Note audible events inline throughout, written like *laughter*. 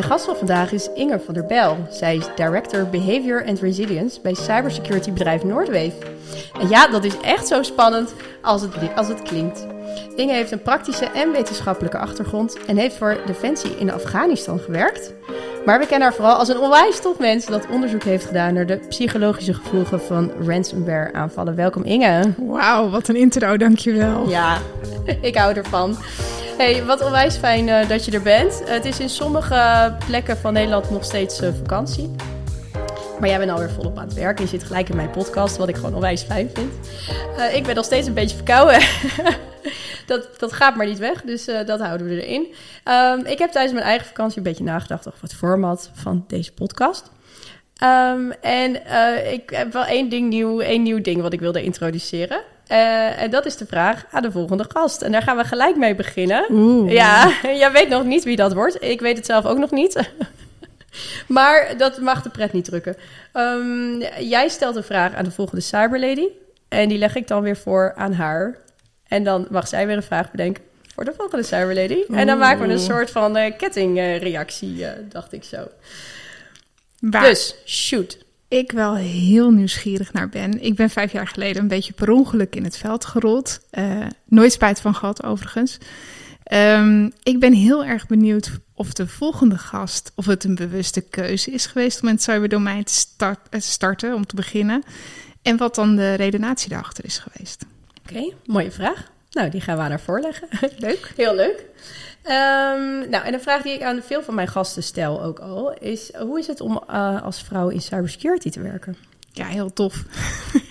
Mijn gast van vandaag is Inger van der Bijl. Zij is Director Behavior and Resilience bij cybersecurity bedrijf Noordweef. En ja, dat is echt zo spannend als het, als het klinkt. Inge heeft een praktische en wetenschappelijke achtergrond en heeft voor Defensie in Afghanistan gewerkt. Maar we kennen haar vooral als een onwijs tof mens dat onderzoek heeft gedaan naar de psychologische gevolgen van ransomware aanvallen. Welkom Inge. Wauw, wat een intro, dankjewel. Ja, *laughs* ik hou ervan. Hey, wat onwijs fijn uh, dat je er bent. het is in sommige plekken van Nederland nog steeds uh, vakantie. Maar jij bent alweer volop aan het werk. Je zit gelijk in mijn podcast, wat ik gewoon onwijs fijn vind. Ik ben nog steeds een beetje verkouden. *laughs* dat, dat gaat maar niet weg, dus dat houden we erin. Um, ik heb tijdens mijn eigen vakantie een beetje nagedacht over het format van deze podcast. Um, en ik heb wel één ding nieuw, één nieuw ding wat ik wilde introduceren. Uh, en dat is de vraag aan de volgende gast. En daar gaan we gelijk mee beginnen. Oeh. Ja, *laughs* jij weet nog niet wie dat wordt. Ik weet het zelf ook nog niet. *laughs* maar dat mag de pret niet drukken. Um, jij stelt een vraag aan de volgende cyberlady. En die leg ik dan weer voor aan haar. En dan mag zij weer een vraag bedenken voor de volgende cyberlady. En dan maken we een soort van uh, kettingreactie, uh, dacht ik zo. Waar dus, shoot ik wel heel nieuwsgierig naar ben. Ik ben vijf jaar geleden een beetje per ongeluk in het veld gerold. Uh, nooit spijt van gehad, overigens. Um, ik ben heel erg benieuwd of de volgende gast, of het een bewuste keuze is geweest om in het cyberdomein te start, starten, om te beginnen. En wat dan de redenatie daarachter is geweest. Oké, okay, mooie vraag. Nou, die gaan we aan haar voorleggen. Leuk. Heel leuk. Um, nou, en een vraag die ik aan veel van mijn gasten stel ook al, is hoe is het om uh, als vrouw in cybersecurity te werken? Ja, heel tof.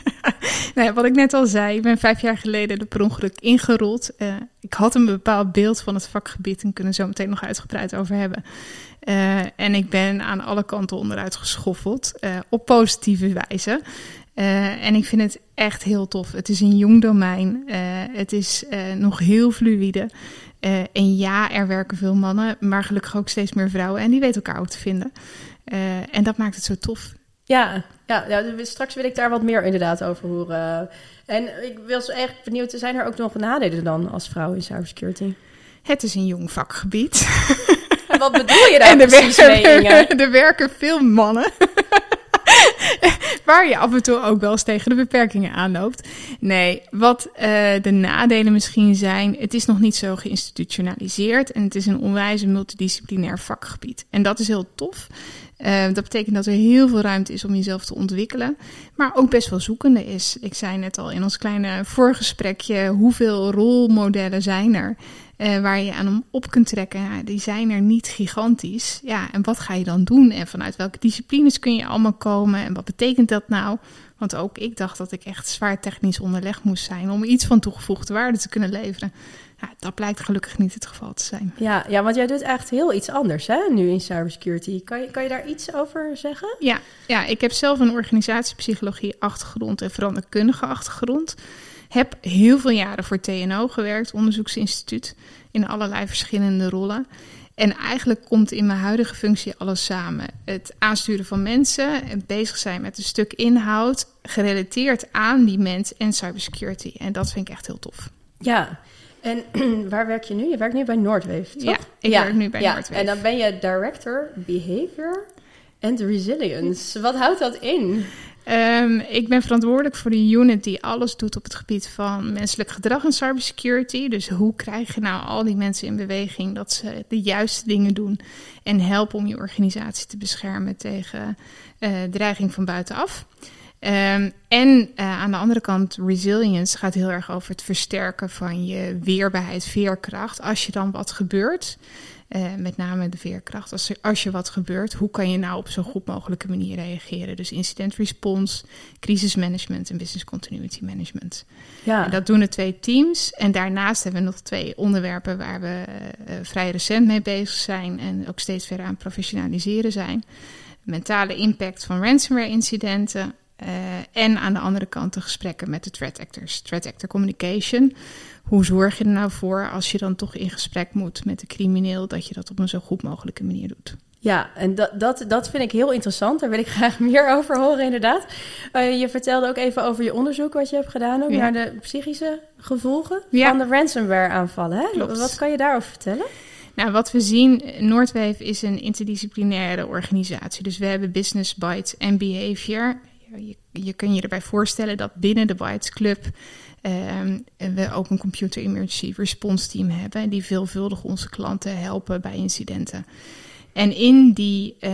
*laughs* nee, wat ik net al zei, ik ben vijf jaar geleden de per ongeluk ingerold. Uh, ik had een bepaald beeld van het vakgebied en kunnen zo meteen nog uitgebreid over hebben. Uh, en ik ben aan alle kanten onderuit geschoffeld, op positieve wijze. En ik vind het echt heel tof. Het is een jong domein. Het is nog heel fluïde. En ja, er werken veel mannen, maar gelukkig ook steeds meer vrouwen. En die weten elkaar ook te vinden. en dat maakt het zo tof. Ja, ja, ja, straks wil ik daar wat meer inderdaad over horen. En ik wil zo echt benieuwd, zijn er ook nog nadelen dan als vrouw in cybersecurity? Het is een jong vakgebied. En wat bedoel je daar *laughs* en precies mee, Inge? *laughs* Er werken veel mannen. *laughs* waar je af en toe ook wel eens tegen de beperkingen aanloopt. Nee, wat uh, de nadelen misschien zijn, het is nog niet zo geïnstitutionaliseerd en het is een onwijs multidisciplinair vakgebied. En dat is heel tof. Uh, dat betekent dat er heel veel ruimte is om jezelf te ontwikkelen, maar ook best wel zoekende is. Ik zei net al in ons kleine voorgesprekje, hoeveel rolmodellen zijn er? Uh, waar je aan op kunt trekken, ja, die zijn er niet gigantisch. Ja, en wat ga je dan doen? En vanuit welke disciplines kun je allemaal komen? En wat betekent dat nou? Want ook ik dacht dat ik echt zwaar technisch onderlegd moest zijn om iets van toegevoegde waarde te kunnen leveren. Ja, dat blijkt gelukkig niet het geval te zijn. Ja, ja want jij doet echt heel iets anders hè, nu in cybersecurity. Kan je, kan je daar iets over zeggen? Ja, ja, ik heb zelf een organisatiepsychologie achtergrond en veranderkundige achtergrond. Heb heel veel jaren voor TNO gewerkt, onderzoeksinstituut, in allerlei verschillende rollen. En eigenlijk komt in mijn huidige functie alles samen. Het aansturen van mensen, het bezig zijn met een stuk inhoud, gerelateerd aan die mens en cybersecurity. En dat vind ik echt heel tof. Ja, en *clears throat* waar werk je nu? Je werkt nu bij Noordweef, toch? Ja, ik werk nu bij ja. En dan ben je Director Behavior and Resilience. Wat houdt dat in? Um, ik ben verantwoordelijk voor de unit die alles doet op het gebied van menselijk gedrag en cybersecurity. Dus hoe krijg je nou al die mensen in beweging dat ze de juiste dingen doen en helpen om je organisatie te beschermen tegen uh, dreiging van buitenaf. Ehm, en uh, aan de andere kant, resilience gaat heel erg over het versterken van je weerbaarheid, veerkracht. Als je dan wat gebeurt, uh, met name de veerkracht. Als, er, als je wat gebeurt, hoe kan je nou op zo'n goed mogelijke manier reageren? Dus incident response, crisismanagement en business continuity management. Ja. En dat doen de twee teams. En daarnaast hebben we nog twee onderwerpen waar we uh, vrij recent mee bezig zijn en ook steeds verder aan professionaliseren zijn. Mentale impact van ransomware incidenten. Uh, en aan de andere kant de gesprekken met de threat actors. Threat actor communication. Hoe zorg je er nou voor als je dan toch in gesprek moet met de crimineel, dat je dat op een zo goed mogelijke manier doet? Ja, en dat, dat, dat vind ik heel interessant. Daar wil ik *laughs* graag meer over horen, inderdaad. Uh, je vertelde ook even over je onderzoek wat je hebt gedaan, ook ja. naar de psychische gevolgen ja. van de ransomware-aanvallen. Hè? Wat kan je daarover vertellen? Nou, wat we zien, Noordwave is een interdisciplinaire organisatie. Dus we hebben business, bites en behavior. Je, je kun je erbij voorstellen dat binnen de Bites Club we ook een computer emergency response team hebben, die veelvuldig onze klanten helpen bij incidenten. En in die uh,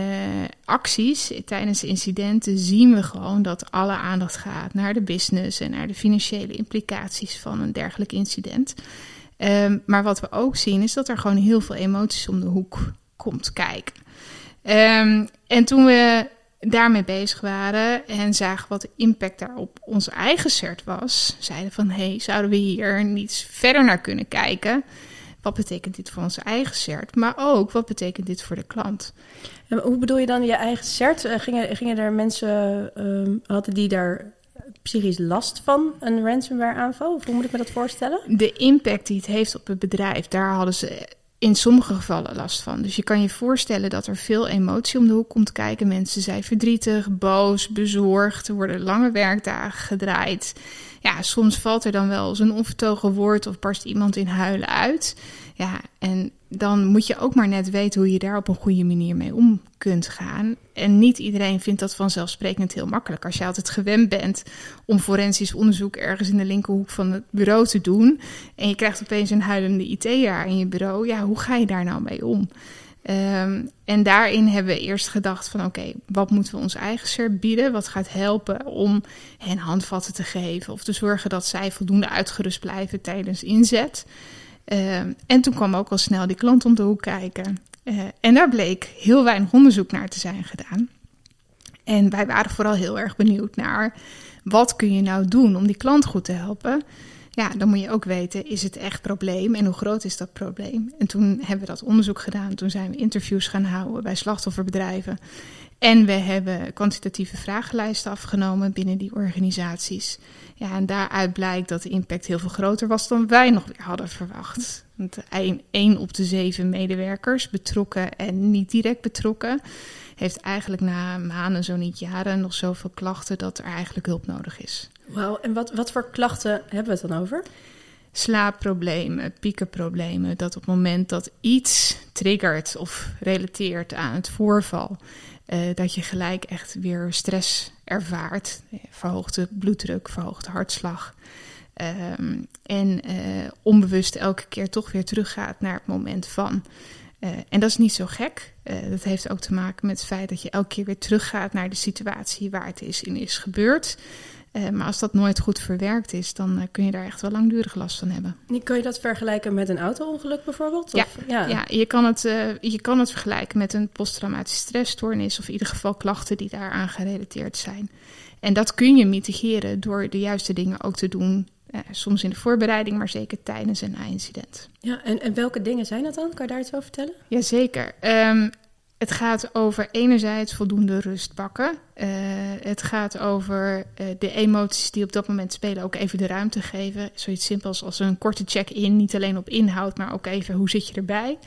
acties tijdens incidenten zien we gewoon dat alle aandacht gaat naar de business en naar de financiële implicaties van een dergelijk incident. Um, maar wat we ook zien is dat er gewoon heel veel emoties om de hoek komt kijken. Um, en toen we daarmee bezig waren en zagen wat de impact daar op onze eigen cert was, zeiden van hé, hey, zouden we hier niet verder naar kunnen kijken? Wat betekent dit voor onze eigen cert? Maar ook wat betekent dit voor de klant? En hoe bedoel je dan je eigen cert? Eh, gingen, gingen er mensen, um, hadden die daar psychisch last van een ransomware aanval? Of hoe moet ik me dat voorstellen? De impact die het heeft op het bedrijf, daar hadden ze in sommige gevallen last van. Dus je kan je voorstellen dat er veel emotie om de hoek komt kijken. Mensen zijn verdrietig, boos, bezorgd. Er worden lange werkdagen gedraaid. Ja, soms valt er dan wel eens een onvertogen woord of barst iemand in huilen uit. Ja, en dan moet je ook maar net weten hoe je daar op een goede manier mee om kunt gaan. En niet iedereen vindt dat vanzelfsprekend heel makkelijk. Als je altijd gewend bent om forensisch onderzoek ergens in de linkerhoek van het bureau te doen. en je krijgt opeens een huilende IT-jaar in je bureau. ja, hoe ga je daar nou mee om? Um, en daarin hebben we eerst gedacht van oké, wat moeten we ons eigen CERT bieden? Wat gaat helpen om hen handvatten te geven of te zorgen dat zij voldoende uitgerust blijven tijdens inzet? Uh, en toen kwam ook al snel die klant om de hoek kijken. Uh, en daar bleek heel weinig onderzoek naar te zijn gedaan. En wij waren vooral heel erg benieuwd naar wat kun je nou doen om die klant goed te helpen. Ja, dan moet je ook weten, is het echt probleem en hoe groot is dat probleem? En toen hebben we dat onderzoek gedaan. Toen zijn we interviews gaan houden bij slachtofferbedrijven. En we hebben kwantitatieve vragenlijsten afgenomen binnen die organisaties. Ja, en daaruit blijkt dat de impact heel veel groter was dan wij nog weer hadden verwacht. Want één op de zeven medewerkers, betrokken en niet direct betrokken, heeft eigenlijk na maanden, zo niet jaren, nog zoveel klachten dat er eigenlijk hulp nodig is. Wauw, en wat, wat voor klachten hebben we het dan over? slaapproblemen, piekenproblemen. Dat op het moment dat iets triggert of relateert aan het voorval, uh, dat je gelijk echt weer stress ervaart. Verhoogde bloeddruk, verhoogde hartslag. Um, en uh, onbewust elke keer toch weer teruggaat naar het moment van. Uh, en dat is niet zo gek. dat heeft ook te maken met het feit dat je elke keer weer teruggaat naar de situatie waar het is in is gebeurd. Uh, maar als dat nooit goed verwerkt is, dan uh, kun je daar echt wel langdurig last van hebben. Kun je dat vergelijken met een auto-ongeluk bijvoorbeeld? Ja, of, ja. ja je, kan het, uh, je kan het vergelijken met een posttraumatische stressstoornis... of in ieder geval klachten die daaraan gerelateerd zijn. En dat kun je mitigeren door de juiste dingen ook te doen... soms in de voorbereiding, maar zeker tijdens een na-incident. Ja, en, en welke dingen zijn dat dan? Kan je daar iets over vertellen? Jazeker. Um, het gaat over enerzijds voldoende rust pakken. Uh, het gaat over uh, de emoties die op dat moment spelen ook even de ruimte geven. Zoiets simpels als een korte check-in, niet alleen op inhoud, maar ook even hoe zit je erbij.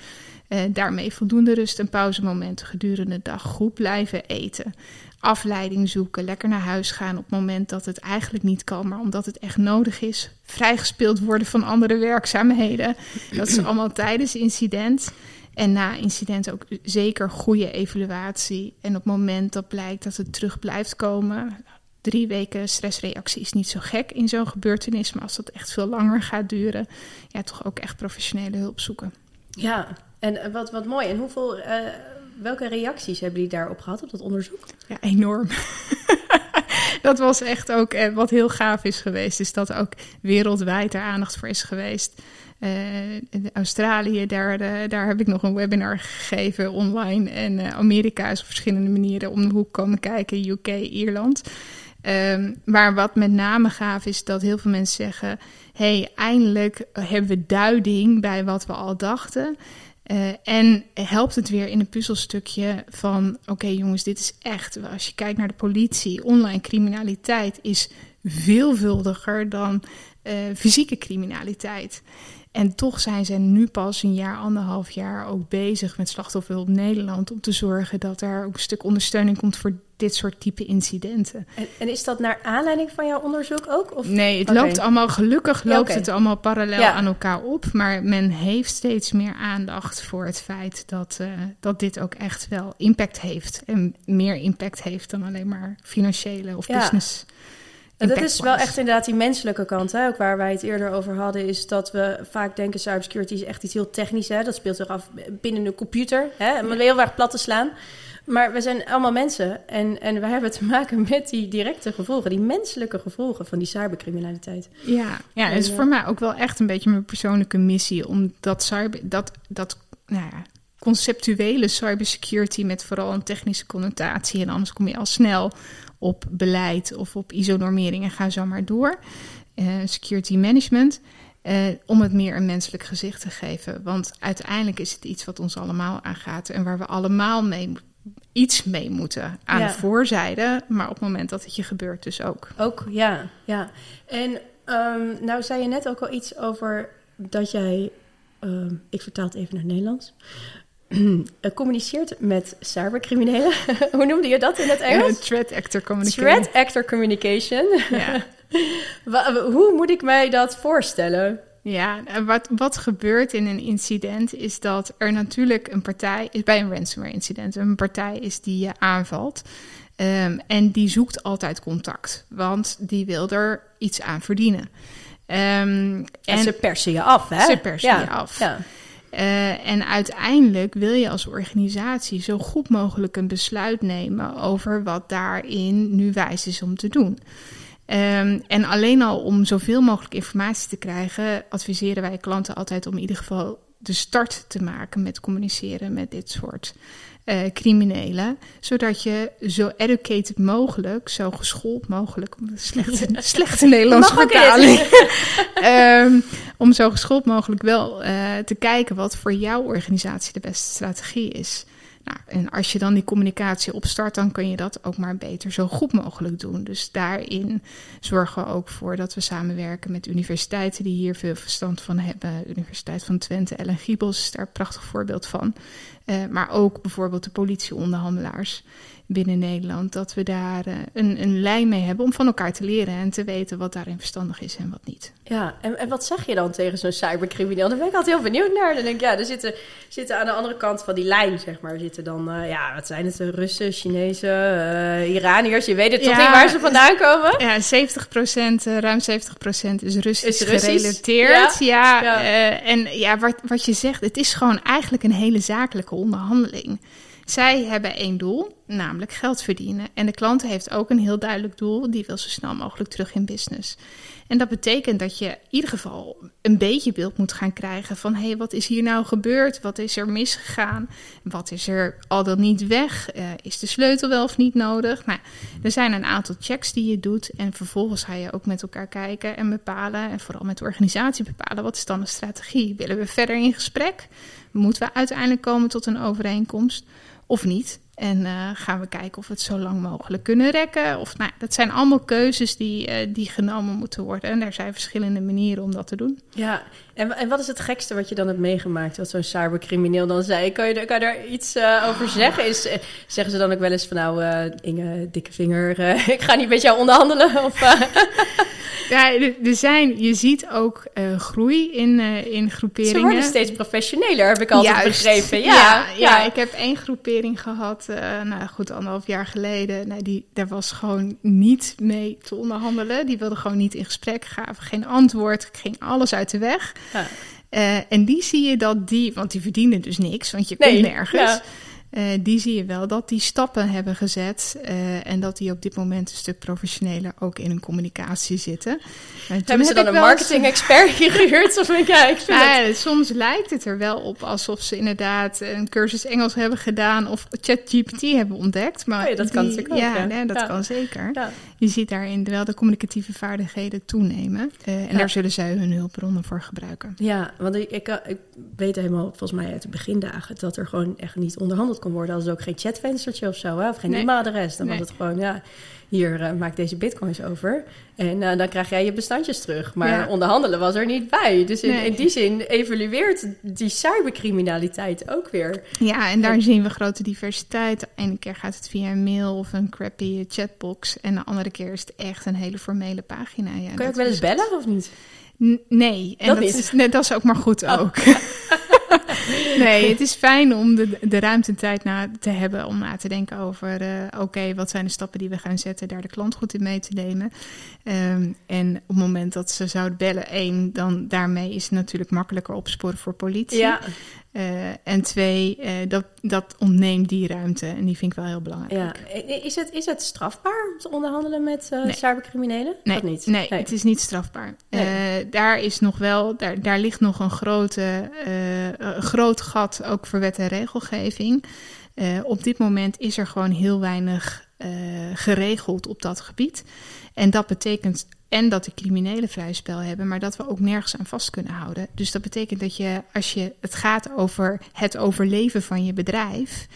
Uh, daarmee voldoende rust en pauzemomenten gedurende de dag. Goed blijven eten. Afleiding zoeken, lekker naar huis gaan op het moment dat het eigenlijk niet kan, maar omdat het echt nodig is. Vrijgespeeld worden van andere werkzaamheden. Dat is allemaal tijdens incident. En na incident ook zeker goede evaluatie. En op het moment dat blijkt dat het terug blijft komen, drie weken stressreactie is niet zo gek in zo'n gebeurtenis. Maar als dat echt veel langer gaat duren, ja, toch ook echt professionele hulp zoeken. Ja, en wat, wat mooi. En hoeveel, uh, welke reacties hebben jullie daarop gehad, op dat onderzoek? Ja, enorm. *laughs* dat was echt ook eh, wat heel gaaf is geweest. Is dat ook wereldwijd er aandacht voor is geweest. In Australië, daar, uh, daar heb ik nog een webinar gegeven online. En uh, Amerika is op verschillende manieren om de hoek komen kijken. UK, Ierland. Um, maar wat met name gaaf is dat heel veel mensen zeggen: hey, eindelijk hebben we duiding bij wat we al dachten. En helpt het weer in een puzzelstukje van: oké, jongens, dit is echt. Als je kijkt naar de politie, online criminaliteit is veelvuldiger dan fysieke criminaliteit. En toch zijn ze nu pas een jaar, anderhalf jaar ook bezig met slachtofferhulp Nederland om te zorgen dat er ook een stuk ondersteuning komt voor dit soort type incidenten. En, en is dat naar aanleiding van jouw onderzoek ook? Of? Nee, het okay. loopt allemaal, gelukkig loopt ja, okay. het allemaal parallel ja. aan elkaar op. Maar men heeft steeds meer aandacht voor het feit dat, uh, dat dit ook echt wel impact heeft. En meer impact heeft dan alleen maar financiële of ja. business. Dat is wel echt inderdaad die menselijke kant, hè? ook waar wij het eerder over hadden, is dat we vaak denken cybersecurity is echt iets heel technisch. Hè? Dat speelt zich af binnen een computer, hè? om het heel erg plat te slaan. Maar we zijn allemaal mensen en, en we hebben te maken met die directe gevolgen, die menselijke gevolgen van die cybercriminaliteit. Ja, ja het is voor mij ook wel echt een beetje mijn persoonlijke missie om dat cyber, dat, dat nou ja, conceptuele cybersecurity met vooral een technische connotatie en anders kom je al snel op beleid of op ISO-normering en ga zo maar door. Uh, security management. Uh, om het meer een menselijk gezicht te geven. Want uiteindelijk is het iets wat ons allemaal aangaat en waar we allemaal mee, iets mee moeten. Aan ja. de voorzijde, maar op het moment dat het je gebeurt, dus ook. Ook, ja. ja. En um, nou zei je net ook al iets over dat jij. Um, ik vertaal het even naar het Nederlands. *clears throat* communiceert met cybercriminelen. *laughs* Hoe noemde je dat in het Engels? Uh, threat actor communication. Threat actor communication. Ja. *laughs* Hoe moet ik mij dat voorstellen? Ja, wat, wat gebeurt in een incident is dat er natuurlijk een partij is bij een ransomware incident, een partij is die je aanvalt. Um, en die zoekt altijd contact, want die wil er iets aan verdienen. Um, en, en, ze persen je af, hè? Ze persen ja. je af. Ja. Uh, en uiteindelijk wil je als organisatie zo goed mogelijk een besluit nemen over wat daarin nu wijs is om te doen. Um, en alleen al om zoveel mogelijk informatie te krijgen, adviseren wij klanten altijd om in ieder geval de start te maken met communiceren met dit soort uh, criminelen. Zodat je zo educated mogelijk, zo geschoold mogelijk, slechte, slechte *laughs* Nederlandse vertaling. um, *laughs* om zo geschoold mogelijk wel uh, te kijken wat voor jouw organisatie de beste strategie is. Nou, en als je dan die communicatie opstart, dan kun je dat ook maar beter zo goed mogelijk doen. Dus daarin zorgen we ook voor dat we samenwerken met universiteiten die hier veel verstand van hebben. Universiteit van Twente, Ellen Giebels is daar een prachtig voorbeeld van. Uh, maar ook bijvoorbeeld de politieonderhandelaars binnen Nederland. Dat we daar uh, een, een lijn mee hebben om van elkaar te leren en te weten wat daarin verstandig is en wat niet. Ja, en, en wat zeg je dan tegen zo'n cybercrimineel? Daar ben ik altijd heel benieuwd naar. Dan denk ik, ja, er zitten, zitten aan de andere kant van die lijn, zeg maar, zitten dan, uh, ja, wat zijn het, Russen, Chinezen, uh, Iraniërs, je weet het toch niet waar ze vandaan komen? Ja, 70 procent, ruim 70 procent is Russisch, is Russisch gerelateerd. Ja, ja, ja. en ja, wat, wat je zegt, het is gewoon eigenlijk een hele zakelijke onderhandeling. Zij hebben één doel, namelijk geld verdienen. En de klant heeft ook een heel duidelijk doel, die wil zo snel mogelijk terug in business. En dat betekent dat je in ieder geval een beetje beeld moet gaan krijgen van hé, hey, wat is hier nou gebeurd? Wat is er misgegaan? Wat is er al dan niet weg? Uh, is de sleutel wel of niet nodig? Nou, er zijn een aantal checks die je doet en vervolgens ga je ook met elkaar kijken en bepalen en vooral met de organisatie bepalen wat is dan de strategie? Willen we verder in gesprek? Moeten we uiteindelijk komen tot een overeenkomst of niet? En uh, gaan we kijken of we het zo lang mogelijk kunnen rekken. Of, nou, dat zijn allemaal keuzes die, uh, die genomen moeten worden. En er zijn verschillende manieren om dat te doen. Ja, en, en wat is het gekste wat je dan hebt meegemaakt? Wat zo'n cybercrimineel dan zei? Kan je, kan je daar iets uh, over zeggen? Is, zeggen ze dan ook wel eens van nou, Inge, dikke vinger, *laughs* ik ga niet met jou onderhandelen? Of, *laughs* *laughs* ja, er zijn, je ziet ook uh, groei in, uh, in groeperingen. Ze worden steeds professioneler, heb ik altijd Juist. begrepen. Ja, ja, ja, ik heb één groepering gehad, uh, nou goed, anderhalf jaar geleden. Nou, die, daar was gewoon niet mee te onderhandelen. Die wilde gewoon niet in gesprek, gaven geen antwoord, ging alles uit de weg. Ja. en die zie je dat die, want die verdienen dus niks, want je nee, komt nergens. Ja. Uh, die zie je wel dat die stappen hebben gezet uh, en dat die op dit moment een stuk professioneler ook in hun communicatie zitten. Hebben ze dan een marketing-expert *laughs* gehuurd? of ja, ik vind ja, het... Soms lijkt het er wel op alsof ze inderdaad een cursus Engels hebben gedaan of ChatGPT hebben ontdekt. Maar oh ja, dat die, kan natuurlijk ook. Ja, nee, dat kan zeker. Je ziet daarin wel de communicatieve vaardigheden toenemen. Uh, en daar zullen zij hun hulpbronnen voor gebruiken. Ja, want ik, ik, ik weet helemaal volgens mij uit de begindagen dat er gewoon echt niet onderhandeld kon worden. Als er ook geen chatvenstertje of zo, hè? of geen nee. e-mailadres. Dan nee. was het gewoon, ja, hier uh, maak deze bitcoins over. En uh, dan krijg jij je bestandjes terug. Maar ja. onderhandelen was er niet bij. Dus in, nee. in, die zin evolueert die cybercriminaliteit ook weer. Ja, en daar en, zien we grote diversiteit. De ene keer gaat het via een mail of een crappy chatbox. En de andere keer is het echt een hele formele pagina. Ja, Kun je ook wel eens bellen of niet? N nee, en dat, dat, is, nee, dat is ook maar goed oh. *laughs* *laughs* nee, het is fijn om de, de ruimte en tijd na te hebben om na te denken over... Uh, oké, okay, wat zijn de stappen die we gaan zetten, daar de klant goed in mee te nemen. Um, en op het moment dat ze zouden bellen, één, dan daarmee is het natuurlijk makkelijker opsporen voor politie. Ja. Uh, en twee, uh, dat, dat ontneemt die ruimte. En die vind ik wel heel belangrijk. Ja. Is, het, is het strafbaar om te onderhandelen met uh, nee. cybercriminelen? Nee, dat niet? Nee, nee, het is niet strafbaar. Nee. daar is nog wel, daar, daar ligt nog een, grote, een groot gat ook voor wet en regelgeving. op dit moment is er gewoon heel weinig geregeld op dat gebied. En dat betekent en dat de criminelen vrij spel hebben, maar dat we ook nergens aan vast kunnen houden. Dus dat betekent dat je, als je het gaat over het overleven van je bedrijf,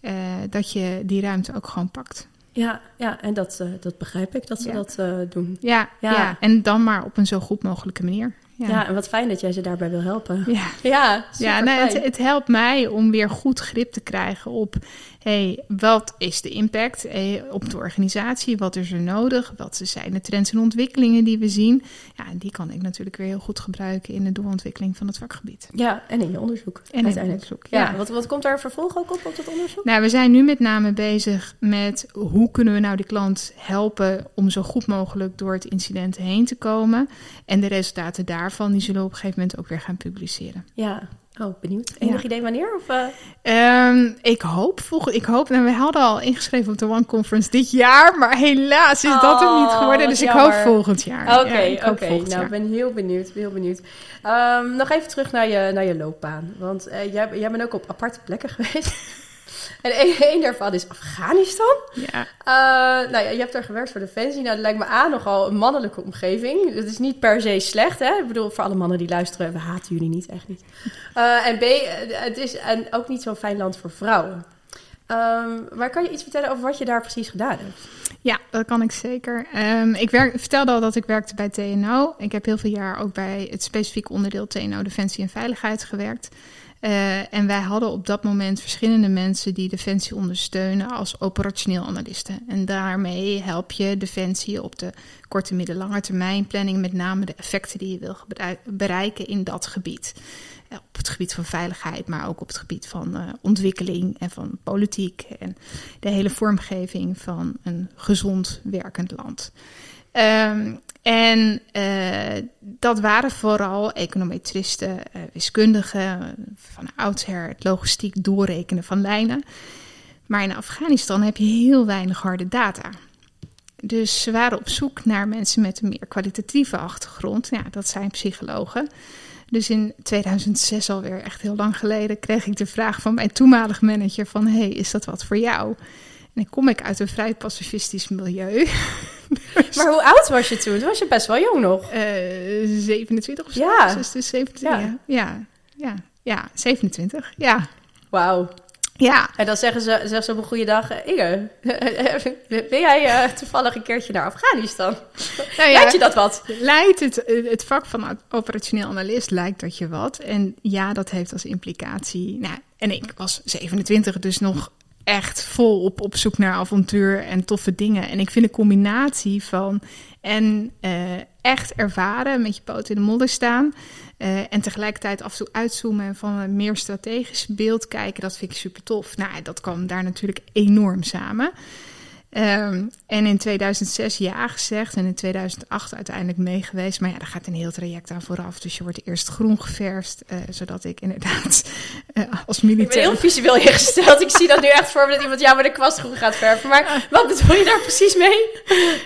uh, dat je die ruimte ook gewoon pakt. Ja, ja en dat, uh, dat begrijp ik dat ze ja. dat uh, doen. Ja, ja. ja, en dan maar op een zo goed mogelijke manier. Ja. ja. en wat fijn dat jij ze daarbij wil helpen. Ja, *laughs* ja, het, het, helpt mij om weer goed grip te krijgen op... hey, wat is de impact hey, op de organisatie? Wat is er nodig? Wat zijn de trends en ontwikkelingen die we zien? Ja, en die kan ik natuurlijk weer heel goed gebruiken... in de doorontwikkeling van het vakgebied. Ja, en in je onderzoek. En in je onderzoek, ja. ja. Wat, wat komt daar vervolg ook op, op dat onderzoek? Nou, we zijn nu met name bezig met... hoe kunnen we nou die klant helpen... om zo goed mogelijk door het incident heen te komen... en de resultaten daar daarvan die zullen we op een gegeven moment ook weer gaan publiceren. Ja, oh, benieuwd. Enig ja. idee wanneer? Of, uh... um, ik hoop, volg, ik hoop, nou, we hadden al ingeschreven op de One Conference dit jaar, maar helaas is oh, dat het niet geworden. Dus jammer. ik hoop volgend jaar. Oké, okay, ja, oké. Okay. Nou, ik ben heel benieuwd, heel benieuwd. Um, nog even terug naar je, naar je loopbaan. Want uh, jij, jij bent ook op aparte plekken *laughs* geweest. En één *laughs* daarvan is Afghanistan. Ja. Uh, nou ja, je hebt daar gewerkt voor Defensie. Nou, dat lijkt me aan nogal een mannelijke omgeving. Dat is niet per se slecht, hè? Ik bedoel, voor alle mannen die luisteren, we haten jullie niet, echt niet. Uh, en B, het is en ook niet zo'n fijn land voor vrouwen. Um, maar kan je iets vertellen over wat je daar precies gedaan hebt? Ja, dat kan ik zeker. Um, ik werk, vertelde al dat ik werkte bij TNO. Ik heb heel veel jaar ook bij het specifieke onderdeel TNO Defensie en Veiligheid gewerkt. Uh, en wij hadden op dat moment verschillende mensen die Defensie ondersteunen als operationeel analisten. En daarmee help je Defensie op de korte, middellange termijn planning, met name de effecten die je wil bereiken in dat gebied. Uh, op het gebied van veiligheid, maar ook op het gebied van uh, ontwikkeling en van politiek en de hele vormgeving van een gezond werkend land. Um, en uh, dat waren vooral econometristen, uh, wiskundigen, van oudsher het logistiek doorrekenen van lijnen. Maar in Afghanistan heb je heel weinig harde data. Dus ze waren op zoek naar mensen met een meer kwalitatieve achtergrond. Ja, dat zijn psychologen. Dus in 2006 alweer, echt heel lang geleden, kreeg ik de vraag van mijn toenmalige manager van... hey, is dat wat voor jou? En dan kom ik uit een vrij pacifistisch milieu. *laughs* dus, *laughs* maar hoe oud was je toen? Toen was je best wel jong nog. Uh, 27 of zo. Ja. Dus, dus 27, ja. ja. Ja, ja, 27. Ja. Wauw. Ja. En dan zeggen ze, zeggen ze op een goede dag... Inge, *laughs* ben jij uh, toevallig een keertje naar Afghanistan? *laughs* Nou ja, lijkt je dat wat? Lijkt het, het vak van operationeel analist lijkt dat je wat. En ja, dat heeft als implicatie... Nou, en ik was 27, dus nog echt volop op zoek naar avontuur en toffe dingen. En ik vind de combinatie van en uh, echt ervaren, met je poot in de modder staan. Uh, en tegelijkertijd af en toe uitzoomen en van een meer strategisch beeld kijken, dat vind ik super tof. Nou, dat kwam daar natuurlijk enorm samen. Um, en in 2006 ja gezegd en in 2008 uiteindelijk mee geweest. Maar ja, daar gaat een heel traject aan vooraf. Dus je wordt eerst groen geverfd, uh, zodat ik inderdaad *laughs* als militair. Ik ben heel visueel ingesteld. ik zie dat nu echt voor me dat iemand jou met de kwastgroen gaat verven. Maar wat bedoel je daar precies mee?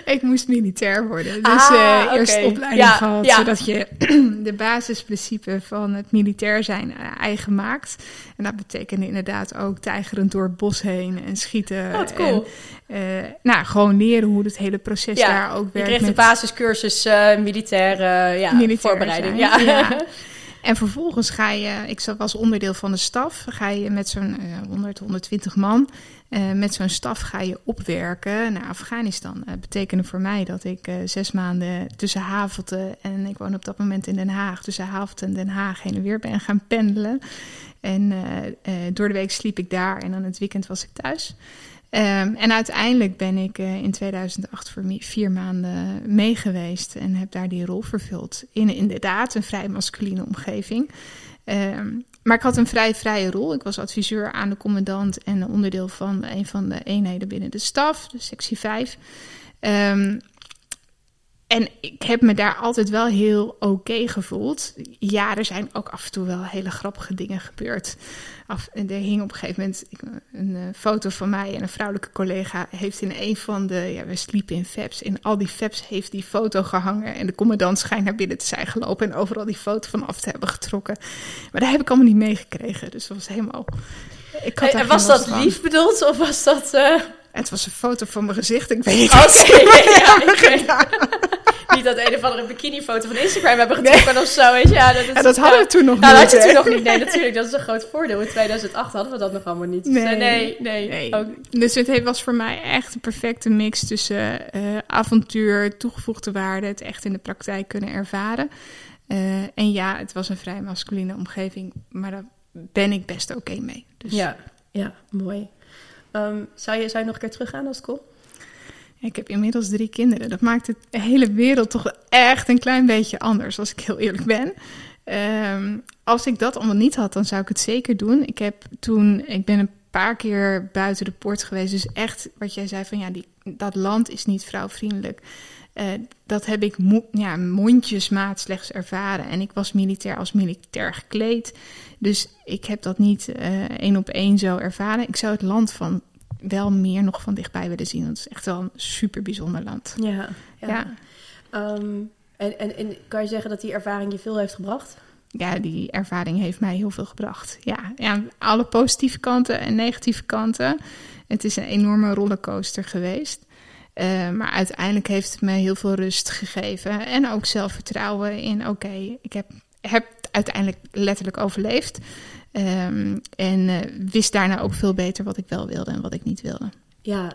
Ik moest militair worden. Dus ah, uh, eerst opleiding gehad, zodat je *clears throat* de basisprincipe van het militair zijn eigen maakt. En dat betekende inderdaad ook tijgerend door het bos heen en schieten. Wat cool. En, nou, gewoon leren hoe het hele proces daar ook werkt. Je kreeg de basiscursus uh, militaire ja, voorbereiding. ja. *laughs* En vervolgens ga je, ik was onderdeel van de staf, ga je met zo'n uh, 100, 120 man, met zo'n staf ga je opwerken naar Afghanistan. Dat betekende voor mij dat ik zes maanden tussen Havelte en ik woon op dat moment in Den Haag, tussen Havelte en Den Haag heen en weer ben gaan pendelen. En door de week sliep ik daar en dan het weekend was ik thuis. Um, en uiteindelijk ben ik uh, in 2008 voor vier maanden meegeweest en heb daar die rol vervuld. In inderdaad een vrij masculine omgeving. Um, maar ik had een vrij vrije rol. Ik was adviseur aan de commandant en onderdeel van een van de eenheden binnen de staf, de sectie 5. Um, en ik heb me daar altijd wel heel oké gevoeld. Ja, er zijn ook af en toe wel hele grappige dingen gebeurd. Af, er hing op een gegeven moment een, een, foto van mij en een vrouwelijke collega heeft in een van de, ja, we sliepen in FEPS. In al die FEPS heeft die foto gehangen en de commandant schijnt naar binnen te zijn gelopen en overal die foto van af te hebben getrokken. Maar daar heb ik allemaal niet meegekregen, dus dat was helemaal... Ik had was dat lief bedoeld of was dat... Uh... Het was een foto van mijn gezicht. Ik weet niet. Oké, okay, *laughs* ja, Niet dat een of andere bikini-foto van Instagram hebben getrokken nee. of zo. Weet je. Ja, dat, is, ja, dat hadden we toen nog nou, niet. Dat had je toen nog niet. Nee, natuurlijk. Dat is een groot voordeel. In 2008 hadden we dat nog allemaal niet. Nee, nee, nee. nee. Ook. Dus het was voor mij echt een perfecte mix tussen uh, avontuur, toegevoegde waarde, het echt in de praktijk kunnen ervaren. Uh, en ja, het was een vrij masculine omgeving, maar daar ben ik best oké okay mee. Dus. Ja, ja, mooi. Um, zou, je, zou je nog een keer teruggaan als school? Ik heb inmiddels drie kinderen. Dat maakt de hele wereld toch echt een klein beetje anders, als ik heel eerlijk ben. Um, als ik dat allemaal niet had, dan zou ik het zeker doen. Ik heb toen, ik ben een paar keer buiten de poort geweest. Dus echt, wat jij zei van ja, die, dat land is niet vrouwvriendelijk. Uh, dat heb ik ja, mondjesmaat slechts ervaren. En ik was militair als militair gekleed. Dus ik heb dat niet uh, één op één zo ervaren. Ik zou het land van wel meer nog van dichtbij willen zien. Want het is echt wel een super bijzonder land. Ja, ja. ja. Um, en, en, en kan je zeggen dat die ervaring je veel heeft gebracht? Ja, die ervaring heeft mij heel veel gebracht. Ja, ja alle positieve kanten en negatieve kanten. Het is een enorme rollercoaster geweest. Uh, maar uiteindelijk heeft het me heel veel rust gegeven. En ook zelfvertrouwen in: oké, ik heb, heb uiteindelijk letterlijk overleefd. Um, en uh, wist daarna ook veel beter wat ik wel wilde en wat ik niet wilde. Ja,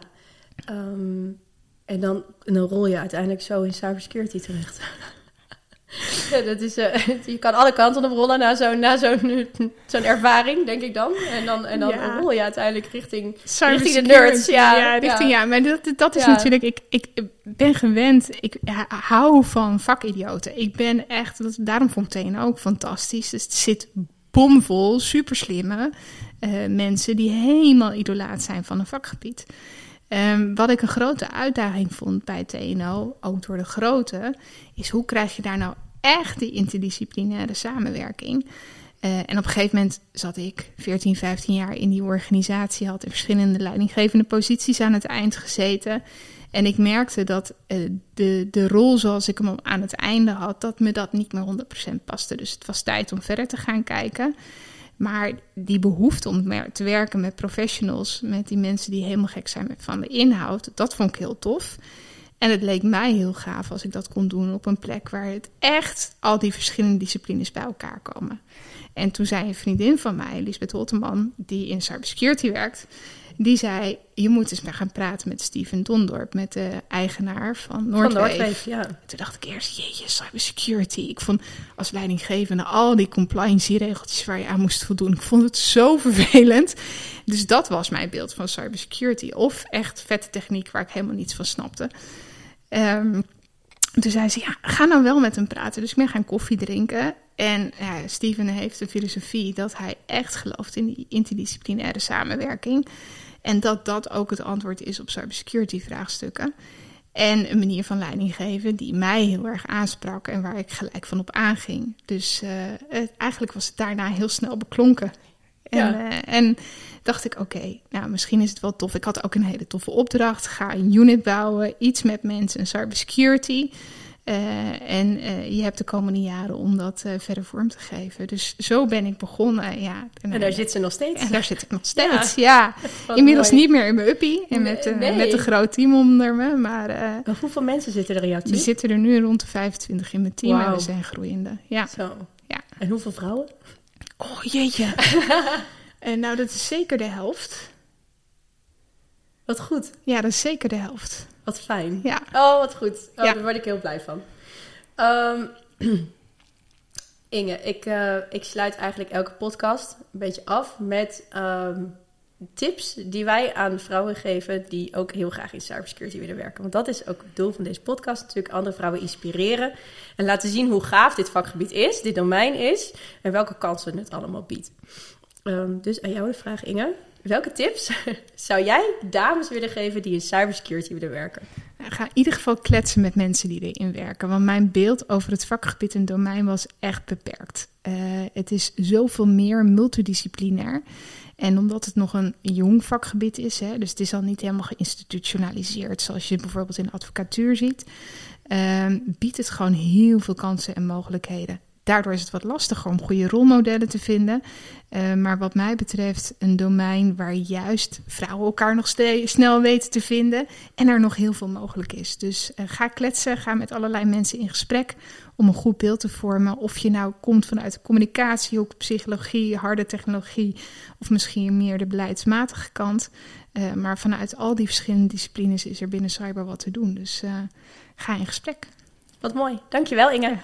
um, en, dan, en dan rol je uiteindelijk zo in cybersecurity terecht. *laughs* ja, dat is, uh, je kan alle kanten op rollen na zo'n na zo'n zo'n ervaring, denk ik dan. En dan, en dan ja. rol je uiteindelijk richting, richting de nerds. Ja, ja, richting, ja. maar dat, dat is natuurlijk... Ik, ik ben gewend, ik hou van vakidioten. Ik ben echt... Dat, daarom vond ik ook fantastisch. Dus het zit bomvol super slimme uh, mensen die helemaal idolaat zijn van een vakgebied. Um, wat ik een grote uitdaging vond bij TNO, ook door de grote, is hoe krijg je daar nou echt die interdisciplinaire samenwerking? Uh, en op een gegeven moment zat ik 14, 15 jaar in die organisatie, had in verschillende leidinggevende posities aan het eind gezeten. En ik merkte dat uh, de, de rol zoals ik hem aan het einde had, dat me dat niet meer 100% paste. Dus het was tijd om verder te gaan kijken. Maar die behoefte om te werken met professionals, met die mensen die helemaal gek zijn van de inhoud, dat vond ik heel tof. En het leek mij heel gaaf als ik dat kon doen op een plek waar het echt al die verschillende disciplines bij elkaar komen. En toen zei een vriendin van mij, Lisbeth Holteman, die in cybersecurity werkt, die zei: Je moet eens maar gaan praten met Steven Dondorp, met de eigenaar van Noordwave. ja. Toen dacht ik eerst: Jeetje, cybersecurity. Ik vond als leidinggevende al die compliance-regeltjes waar je aan moest voldoen. Ik vond het zo vervelend. Dus dat was mijn beeld van cybersecurity. Of echt vette techniek waar ik helemaal niets van snapte. Um, toen zei ze: Ja, ga nou wel met hem praten. Dus ben gaan koffie drinken. En ja, Steven heeft een filosofie dat hij echt gelooft in die interdisciplinaire samenwerking. En dat dat ook het antwoord is op cybersecurity vraagstukken. En een manier van leiding geven die mij heel erg aansprak en waar ik gelijk van op aanging. Dus het, eigenlijk was het daarna heel snel beklonken. En, Ja. eh, en dacht ik, oké, nou misschien is het wel tof. Ik had ook een hele toffe opdracht. Ga een unit bouwen, iets met mensen, en cybersecurity. Eh, en eh, je hebt de komende jaren om dat eh, verder vorm te geven. Dus zo ben ik begonnen. Ja, En daar zit ze nog steeds. en daar zit ik nog *laughs* steeds. *laughs* Ja, inmiddels mooi. niet meer in mijn uppie. En met, eh, Nee. met een groot team onder me. Maar eh, Maar hoeveel mensen zitten er in jouw we team? zitten er nu rond de 25 in mijn team. En we zijn groeiende. Ja. Zo. Ja. En hoeveel vrouwen? Oh jeetje. *laughs* en nou, dat is zeker de helft. Wat goed. Ja, dat is zeker de helft. Wat fijn. Ja. Oh, wat goed. Oh, Ja. Daar word ik heel blij van. Ehm, *clears throat* Inge, ik, eh, ik sluit eigenlijk elke podcast een beetje af met ehm, tips die wij aan vrouwen geven die ook heel graag in cybersecurity willen werken. Want dat is ook het doel van deze podcast, natuurlijk andere vrouwen inspireren en laten zien hoe gaaf dit vakgebied is, dit domein is en welke kansen het allemaal biedt. Ehm, dus aan jou de vraag, Inge. Welke tips *laughs* zou jij dames willen geven die in cybersecurity willen werken? Ga in ieder geval kletsen met mensen die erin werken. Want mijn beeld over het vakgebied en domein was echt beperkt. Eh, het is zoveel meer multidisciplinair. En omdat het nog een jong vakgebied is, hè, dus het is al niet helemaal geïnstitutionaliseerd, zoals je bijvoorbeeld in de advocatuur ziet, ehm, biedt het gewoon heel veel kansen en mogelijkheden. Daardoor is het wat lastiger om goede rolmodellen te vinden. Eh, maar wat mij betreft een domein waar juist vrouwen elkaar nog snel weten te vinden en er nog heel veel mogelijk is. Dus eh, ga kletsen, ga met allerlei mensen in gesprek om een goed beeld te vormen. Of je nou komt vanuit de communicatie, ook psychologie, harde technologie of misschien meer de beleidsmatige kant. Eh, maar vanuit al die verschillende disciplines is er binnen cyber wat te doen. Dus ga in gesprek. Wat mooi. Dankjewel Inge.